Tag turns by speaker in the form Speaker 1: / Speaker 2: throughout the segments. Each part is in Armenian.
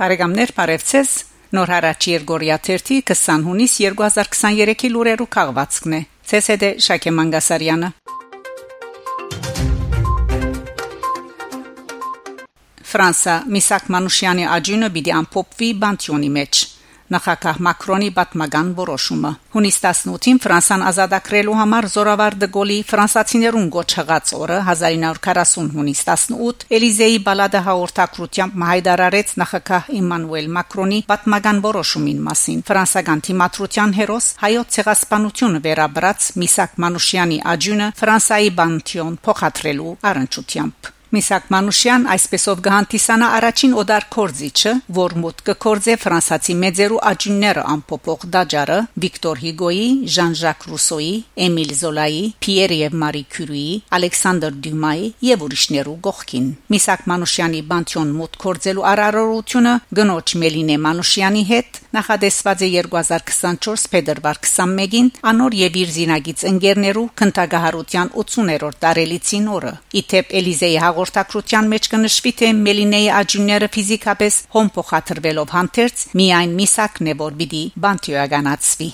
Speaker 1: Բարեկամներ, բարևձեզ։ Նոր հարաճ Երգորիա 30 20 հունիս 2023-ի լուրերու քաղվածքն է։ ՑՍԴ Շակե Մանգասարյանը։ Ֆրանսա Միսակ Մանուշյանի աջունը պիտի ամփոփվի Բանտյոնի մեջ նախագահ Մակրոնի պատմական որոշումը։ Հունիս 18-ին Ֆրանսան ազատագրելու համար Զորավար դե Գոլի ֆրանսացիներուն գոչղած օրը 1940 հունիս 18 Էլիզեի բալադը հաղորդակցությամբ հայտարարեց նախագահ Էմանուել Մակրոնի պատմական որոշումին մասին։ Ֆրանսական թիմատրության հերոս հայոց ցեղասպանությունը վերաբրած Միսակ Մանուշյանի աջունը Ֆրանսայի բանտիոն փոխադրելու առընչությամբ Միսակ Մանուշյան այսպեսով գահանտիսանա առաջին օդար կորզիչը, որ մոտ կկորձե ֆրանսացի մեծերու աջունները ամփոփող դաջարը Վիկտոր Հիգոյի, Ժան-Ժակ Ռուսոյի, Էմիլ Զոլայի, Պիեր եւ Մարի Քյուրիի, Ալեքսանդր Դյումայի եւ ուրիշներու գողքին։ Միսակ Մանուշյանի բանտյոն մոտ կորձելու արարողությունը գնոջ Մելինե Մանուշյանի հետ նախադեсված է 2024 փետրվար 21-ին անոր եւ իր զինագից ընկերներու քննագահարության 80-րդ տարելիցին օրը։ Իթեպ Էլիզեի հաղորդակցության մեջ կնշվի թե Մելինեի աջունները ֆիզիկապես հոմ փոխադրվելով հանդերձ միայն միսակն է որ պիտի բանտյոականացվի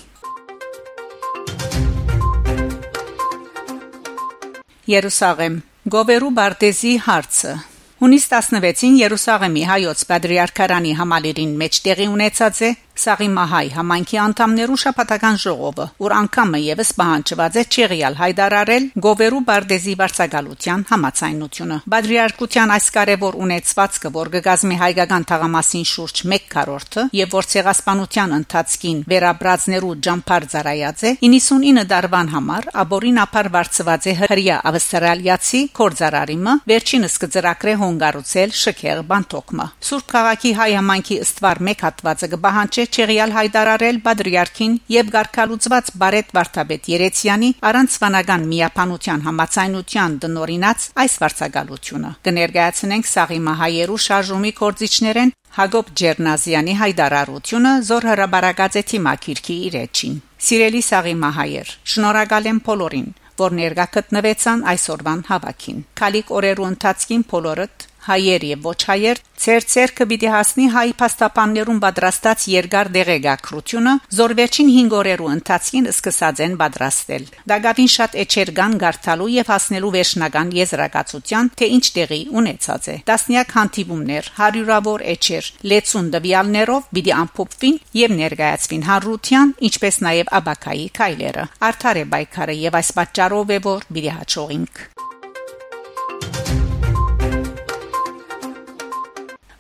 Speaker 1: Երուսաղեմ Գովերու Բարտեզի հարցը Հունիս 16-ին Երուսաղեմի հայոց պատրիարքարանի համալիրին մեջ տեղի ունեցած է Սաղի Մահայ համայնքի անդամներու շփատական ժողովը, որ անգամը եւս պահանջված է Չեղիալ հայդարարել Գովերու Բարդեզի վարչագալության համացայնությունը։ Բադրիարքության այս կարևոր ունեցվածքը, որ գգազմի հայկական թաղամասին շուրջ 1 քառորդը եւ որ ցեղասպանության ընթացքին վերաբրածներու ջամփար ծարայած է 99 դարվան համար աբորին ապար վարծված է հրյա ավստրալիացի կորձարարիմը վերջինս կծրակրե հոնգարուցել շքեղ բանտոկմը։ Սուրբ քաղաքի հայ համայնքի ըստվար մեկ հատվածը կբահանջե Չեղյալ հայտարարել Բադրիարքին եւ Գարքալուծված Բարետ Վարդապետ Երեցյանի առանց վանական միապանության համացայնության դնորինած այս վարչագալությունը կներկայացնենք Սաղի Մահայերու շարժումի կորցիչներեն Հակոբ Ջերնազյանի հայտարարությունը զոր հրաբարակած է թիմակիրքի իրեջին Սիրելի Սաղի Մահայեր շնորհակալ եմ բոլորին որ ներկա գտնվեցան այսօրվան հավաքին։ Քալիկ օրերու ընթացքին բոլորըդ հայեր եւ ոչ հայեր Ձեր ցերկը պիտի հասնի հայ փաստաբաններուն պատրաստած երկար դեղեկագրությունը զորվերջին 5 օրերու ընթացքին սկսած են պատրաստել։ Դագավին շատ էջեր կան գարտալու եւ հասնելու վերջնական եզրակացության, թե ինչ տեղի ունեցած է։ Տասնյակ հանդիպումներ, հարյուրավոր էջեր, լեցուն դվյալներով պիտի ամփոփվին եւ ներկայացվին հարության, ինչպես նաեւ աբակայի քայլերը։ Արդար է բայկարը եւ այս պատճառով է որ պիտի հաջողինք։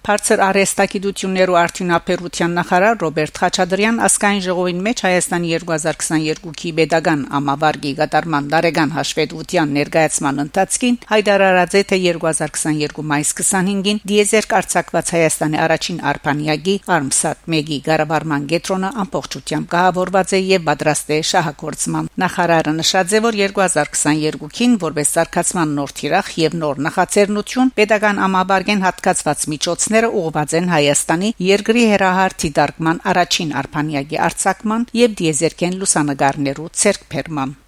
Speaker 1: Բարձր արեստագիտություններու արդյունաբերության նախարար Ռոբերտ Խաչատրյան ասկային ժողովին մեջ Հայաստանի 2022-ի Բեդագան ամավարգի գտարման դարեգան հաշվետվության ներկայացման ընթացքին հայտարարած է թե 2022 մայիս 25-ին դիեզերկ արձակված Հայաստանի առաջին արփանյակի Արմսատ 1-ի Ղարաբարման գետրոնը ամբողջությամբ կահավորված է եւ պատրաստ է շահագործման։ Նախարարը նշած է, որ 2022-ին որպես զարգացման նոր թիրախ եւ նոր նախաձեռնություն Բեդագան ամավարգեն հատկացված միջոցներ Ցույցները ուղղված են Հայաստանի երկրի հերահարթի դարկման առաջին արփանյակի արձակման եւ դիեզերքեն լուսանգարներու ցերկփերման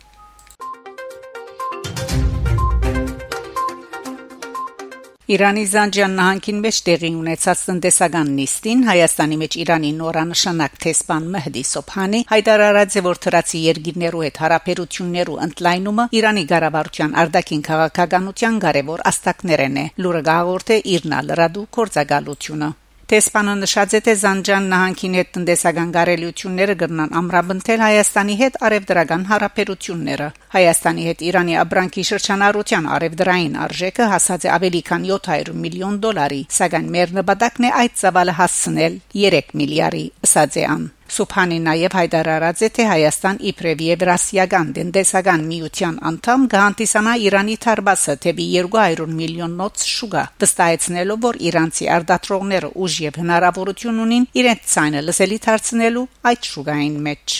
Speaker 1: Իրանի Զանջան նահանգին մեջ տեղի ունեցած տնտեսական նիստին Հայաստանի մեջ Իրանի նորանշանակ տեսփան Մեհդի Սոփանի հայտարարած է որ թրացի երկիրներու հետ հարաբերություններու ընդլայնումը Իրանի ղարավարության արտաքին քաղաքականության կարևոր աստակներն է լուրը գաղորդե Իրնա լրադու կորցակալությունը Տեսփանը նշած է թե Զանջան նահանգին հետ տնտեսական գարելությունները կգնան ամրապնդել Հայաստանի հետ արևդրական հարաբերությունները։ Հայաստանի հետ Իրանի աբրանքի շրջանառության արևդրային արժեքը հասած է ավելի քան 700 միլիոն դոլարի, սակայն մեր նպատակն է այդ ծավալը հասցնել 3 միլիարդի, ըսած է ան։ Սուփանին նաև հայտարարած է թե Հայաստան իբրև Եվրասիական դենտեսական միության անդամ կհանդիսանա Իրանի թարբասը թեպի 200 միլիոնոց շուգա վստահեցնելով որ իրանցի արտադրողները ուժ եւ հնարավորություն ունին իրենց ցայնը լսելի դարձնելու այդ շուգային մեջ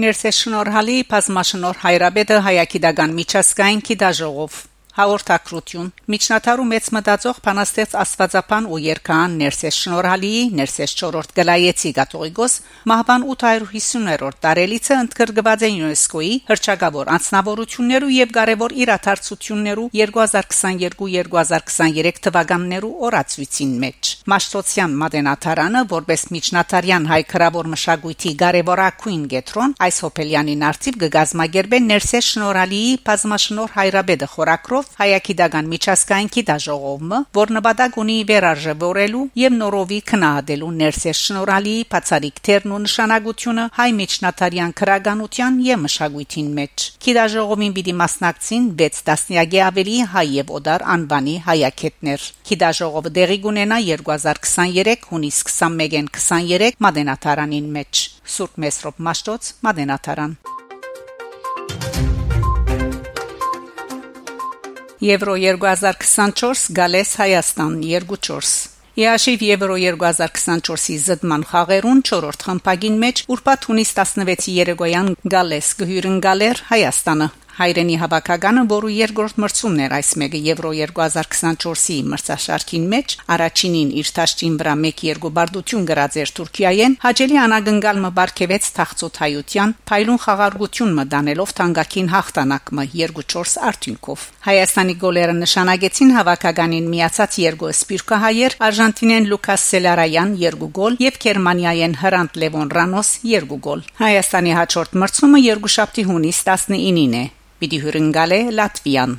Speaker 1: Ներսե շնորհալի բազմաշնոր հայրաբեդը հայագիտական միջազգային քիդաժողով հաղորդակցություն միջնատարու մեծ մտածող փանաստեց աստվածապան ու երկհան ներսես շնորհալիի ներսես 4-րդ գլայեցի գաթողիկոս մահվան 850-րդ տարելիցը ընդգրկված է ՅՈՒՆԵՍԿՕ-ի հրճագավոր անձնավորություններու եւ կարեւոր իրադարձություններու 2022-2023 թվականներու օրացույցին մեջ Մաշտոցյան մատենաթարանը որպես միջնատարյան հայ քրավոր մշակույթի կարեւորակույն գետրոն այս հոփելյանին արծիվ կգազմագերբեն ներսես շնորհալիի բազմաշնոր հայրաբեդը խորակրով հայագիտական միջազգային գիտաժողովը, որ նպատակ ունի վերարժևորելու եւ նորովի քնահատելու ներսես շնորհալի բացարիք թերն ու նշանակությունը հայ միջնատարյան քրագանության եւ մշակույթին մեջ։ Գիտաժողովին պիտի մասնակցին 6 տասնյակի ավելի հայ եւ օդար անվանի հայակետներ։ Գիտաժողովը դեղի կունենա 2023 հունիս 21-ին 23 մատենաթարանին մեջ։ Սուրբ Մեսրոպ Մաշտոց մատենաթարան Եվրո 2024 Գալես Հայաստան 24 Իաշիվ Եվրո 2024-ի զդման խաղերուն 4-րդ խմբագին մեջ ուրբաթ հունիս 16-ի երեգոյան Գալես գհյուրընկալեր Հայաստանը հայրենի հավաքականը, որը երկրորդ մրցումն էր այս մեկը Եվրո 2024-ի մրցաշարքին մեջ, առաջինին իր տաշտին վրա 1-2 բարդություն գրած էր Թուրքիայեն, հաջելի անագնգալ մբարգեվեց թաղծոթայության, փայլուն խաղարգություն մտանելով թանկակին հաղթանակը 2-4 արդյունքով։ Հայաստանի գոլերը նշանակեցին հավաքականին միացած երկու սպիրկահայեր Արժանտինեն Լուկաս Սելարայան 2 գոլ եւ Գերմանիայեն Հրանտ Լևոն Ռանոս 2 գոլ։ Հայաստանի հաջորդ մրցումը երկուշաբթի հունիս 19-ին է։ Պիտի հյուրընկալե Լատվիան։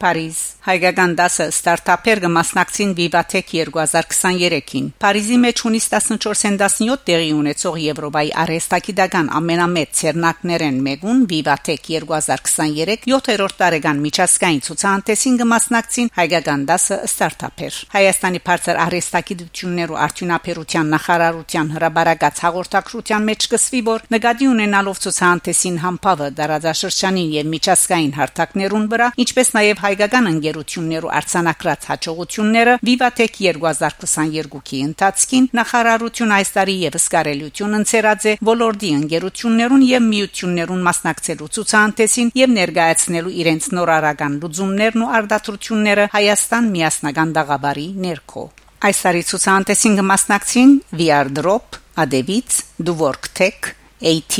Speaker 1: Փարիզ Հայկական դասը ստարտափեր կմասնակցին Vivatech 2023-ին։ Փարիզի մեջ հունիս 14-ին 17 տեղի ունեցող Եվրոպայի արհեստագիտական ամենամեծ ցերնակներեն մեկուն Vivatech 2023 7-րդ տարեկան միջազգային ցուցահանդեսին կմասնակցին Հայկական դասը ստարտափեր։ Հայաստանի բարձր արհեստագիտություններու արդյունաբերության նախարարության հրաբարակած հաղորդակցության մեջ կսվի, որ նկատի ունենալով ցուցահանդեսին համբավը դարաձաշրջանին եւ միջազգային հարթակներուն վրա, ինչպես նաեւ հայկական ընկերություններու արձանագրած հաջողությունները Vivatech 2022-ի ընթացքին նախարարություն այս տարի եւս կարելություն ընցերած է ոլորտի ընկերություններուն եւ միություններուն մասնակցելու ցուցահանդեսին եւ ներկայացնելու իրենց նորարարական լուծումներն ու արտադրությունները Հայաստան միասնական դաղաբարի ներքո Այս տարի ցուցահանդեսին կմասնակցին VR Drop, Adevits, Duwork Tech, AT,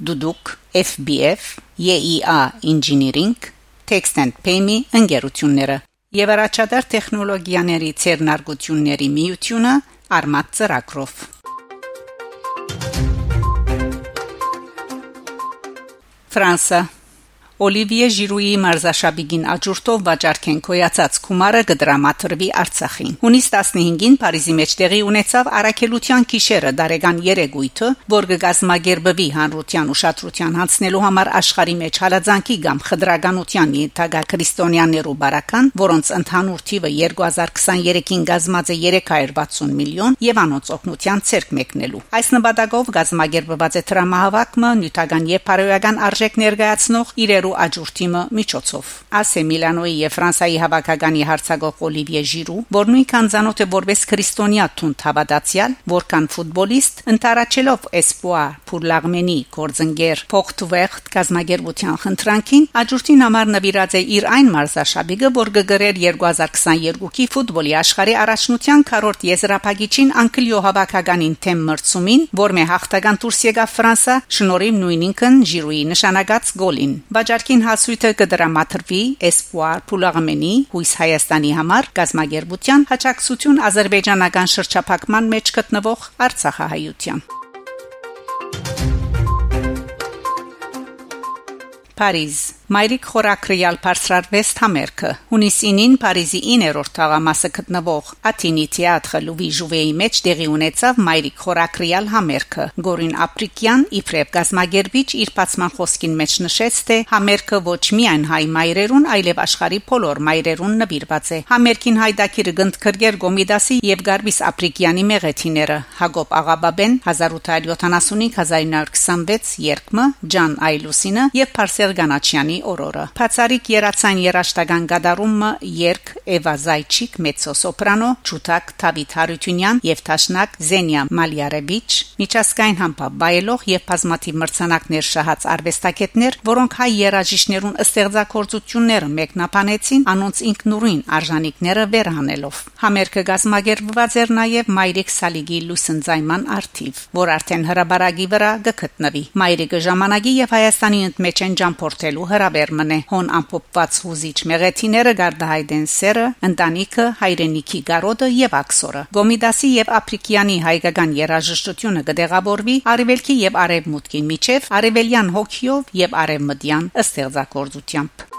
Speaker 1: Duduk, FBF, EEA Engineering, Text and Pay-me ընկերությունները եւ առաջադար տեխնոլոգիաների ցերնարգությունների միությունը Armat ծրագրով Ֆրանսա Օլիվիե Ժիրուի մարզաշաբիգին աջուրտով վաճառքեն կոյացած Քումարը կդրամատրվի Արցախին։ Հունիս 15-ին Փարիզի մեջ տեղի ունեցավ Արաքելության գիշերը Դարեգան երեգույթը, որ կգազմագերբվի հանրության ուշադրության հանձնելու համար աշխարի մեջ հալածանքի կամ խդրականության ենթակա քրիստոնյաներու բարական, որոնց ընդհանուր թիվը 2023-ին գազմած է 360 միլիոն եւ անոնց օգնության ցերկ մեկնելու։ Այս նպատակով գազմագերբված է դրամահավաքը նյութական եւ բարոյական արժեք ներկայացնող իրեր Ֆրանսիերու աջուրտիմը միջոցով։ Ասե Միլանոյի եւ Ֆրանսայի հավաքականի հարցագող Օլիվիե Ժիրու, որ նույնքան ցանոթ է որպես քրիստոնյա թունդ հավատացյալ, որքան ֆուտբոլիստ, ընտարաչելով Espoir pour l'Arménie կորձընկեր փոխտվեղտ կազմակերպության խնդրանքին, աջուրտին համար նվիրած է իր այն մարզաշաբիկը, որ գգրեր 2022-ի ֆուտբոլի աշխարհի առաջնության քառորդ եզրափակիչին Անկլիո հավաքականին թեմ մրցումին, որ մե հաղթական դուրս եկավ Ֆրանսա, շնորհիվ նույնինքն Ժիրուի նշանակած գոլին։ Բաժ Վաճառքին հասույթը կդրամատրվի Espoir Փուլաղմենի հույս Հայաստանի համար գազագերբության հաջակցություն ազերբայջանական շրջափակման մեջ գտնվող Արցախահայության Փարիզ Մայրիկ խորակրյալ Փարսրարվեստ համերգը հունիսին Փարիզի 9-րդ թաղամասը գտնվող Աթինի թիատրը Լուվի Ժուվեի մեջ տեղի ունեցավ Մայրիկ խորակրյալ համերգը Գորին Ապրիկյան իբրև գազմագերբիչ իր բացման խոսքին մեջ նշեց թե համերգը ոչ միայն հայ մայրերուն այլև աշխարի բոլոր մայրերուն նվիրված է համերգին հայդակիրը գնդքրգեր Գոմիդասի եւ Գարբիս Ապրիկյանի մեղեթիները Հակոբ Աղաբաբեն 1875-1926 երկմը Ջան Այլուսինը եւ Փարսել Գանաչյանի Հայաստանի օրորը։ Փացարիկ երացան երաշտական գդարումը երկ Էվա Զայչիկ մեծոսոպրանո Չուտակ Թավիթ Հարությունյան եւ Տաշնակ Զենիա Մալիարեվիչ միջազգային համբավ բայելով եւ բազմաթիվ մրցանակներ շահած արվեստագետներ, որոնք հայ երաժիշներուն ստեղծագործությունները մեկնաբանեցին անոնց ինքնուրույն արժանինքները վերանելով։ Համերգը գազմագերբված էր նաեւ Մայրիկ Սալիգի լուսնձայման արթիվ, որ արդեն հրաբարագի վրա գտնվի։ Մայրիկը ժամանակի եւ Հայաստանի ընդմեջ են ճամփորդելու հրաբեր մնե։ Հոն ամփոփված հուզիչ մեղեթիները գարդահայդեն սերը, ընտանիքը, հայրենիքի գարոդը եւ աքսորը։ Գոմիդասի եւ Աֆրիկյանի հայկական երաժշտությունը կդեղավորվի արևելքի եւ արևմուտքի միջև արևելյան հոգիով եւ արևմտյան ստեղծագործությամբ։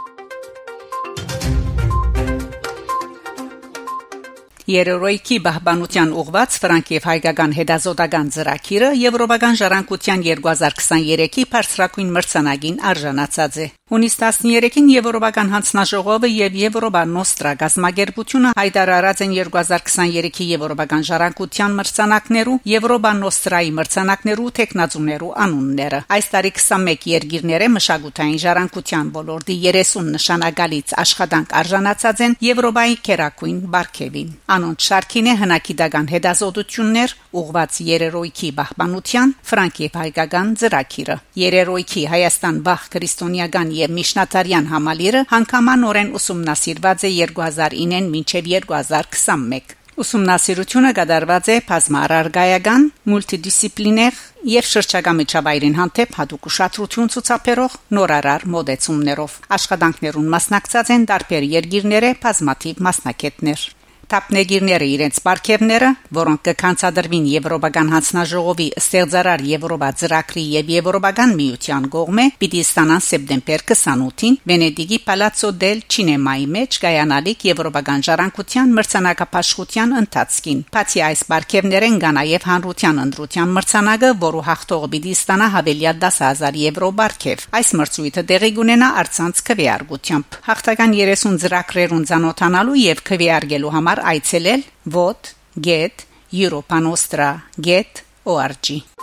Speaker 1: Երերոյքի բահբանության ուղված Ֆրանկ եւ հայկական հետազոտական ծրագիրը Եվրոպական ժառանգության 2023-ի բարձրակույն մրցանակին արժանացած է։ Հունիս 13-ին Եվրոպական հանձնաժողովը եւ Եվրոպա Նոստրա գազագերբությունը հայտարարած են 2023-ի Եվրոպական ժառանգության մրցանակներու Եվրոպա Նոստրայի մրցանակներու տեխնազուներու անունները։ Այս տարի 21 երկիրները մշակութային ժառանգության ոլորտի 30 նշանակալից աշխատանք արժանացած են Եվրոպայի քերակույն Բարքևին։ Անոնց շարքին է հնակիդական հետազոտություններ ուղված երերոյքի բահբանության Ֆրանկ եւ հայկական ծրագիրը։ Երերոյքի Հայաստան բախ քրիստոնեական եւ Միշնատարյան համալիրը հանգամանորեն ուսումնասիրված է 2009-ին մինչեւ 2021 Ուսումնասիրությունը կատարված է բազմարարգայական, մուլտիդիսցիպլիներ եւ շրջակա միջավայրին հանդեպ հadoop ուշադրություն ցուցաբերող նորարար մոդեցումներով։ Աշխատանքներուն մասնակցած են տարբեր երկիրները բազմաթիվ մասնակիցներ։ Տապնեգիրները իրենց ապարքևները, որոնք կկանցադրվին Եվրոպական հանձնաժողովի ստեղծարար Եվրոպա ծրագրի եւ Եվրոպական միության կողմէ, պիտի ստանան սեպտեմբեր 28-ին Վենեդիգի Palazzo del Cinema-ի մեջ կայանալիք Եվրոպական ժառանգության մրցանակապաշխության ընթացքին։ Բացի այս ապարքևներեն կա նաեւ հանրության ընդրության մրցանակը, որը հաղթողը պիտի ստանա հավելյալ 10000 եվրո ապարքև։ Այս մրցույթը տեղի կունենա արցանց քվեարկությամբ։ Հաղթական 30 ծրագրերուն ցանոթանալու եւ քվեարկելու համար համար այցելել vot.get.europanostra.get.org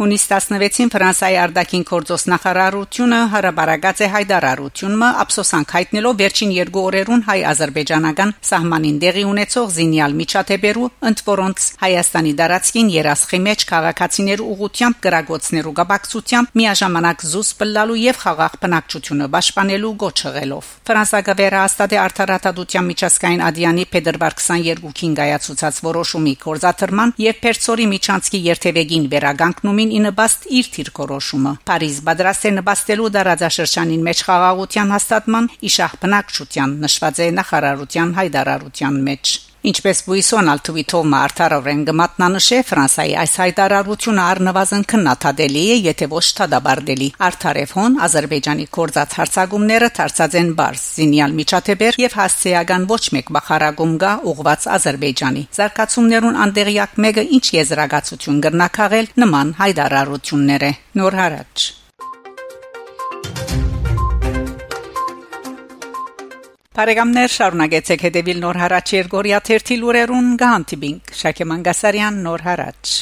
Speaker 1: Հունիս 16-ին Ֆրանսիայի արտաքին գործոս նախարարությունը հրաբարացած է հայտարարությունը ափսոսանք հայտնելով վերջին երկու օրերուն հայ-ադրբեջանական սահմանին դեղի ունեցող զինյալ միջադեպերու ընդ որոնց Հայաստանի դարածքին երասխի մեջ քաղաքացիներ ուղությամբ գրագոցներու գաբակցությամբ միաժամանակ զուս բլալու եւ խաղաղ բնակչությունը պաշտպանելու գոչղելով Ֆրանսիա վերահաստատ է արդարադատության միջազգային ադյանի փետրվար 22-ին գայացուցած որոշումի կորզաթրման եւ Պերցորի միջանցքի երթևեկին վերագանքնումին Պուտինին ի նպաստ իր թիրքորոշումը։ Փարիզ պատրաստ է նպաստելու դարաձաշրջանին մեջ խաղաղության հաստատման իշահ բնակչության նշված է նախարարության հայտարարության մեջ։ Ինչպես Բուիսոն Ալթուվիթովը արդարորեն գմատնանշե Ֆրանսայի այս հայտարարությունը առնվազն քննադատելի է, եթե ոչ թադաբարդելի։ Արդարևհոն Ադրբեջանի կորզած հարցագումները դարձած են բարձ զինյալ միջաթեբեր եւ հասցեական ոչ մեկ բախարագում գա ուղված Ադրբեջանի։ Զարգացումներուն անդեղյակ մեկը ինչ եզրակացություն գրնակաղել նման հայտարարություններ է։ Նոր հարաճ Բարեկամներ շարունակեցեք հետևել Նոր հարաճ Երգորիա 1 լուրերուն գանտիբինգ Շակե Մանգասարյան Նոր հարաճ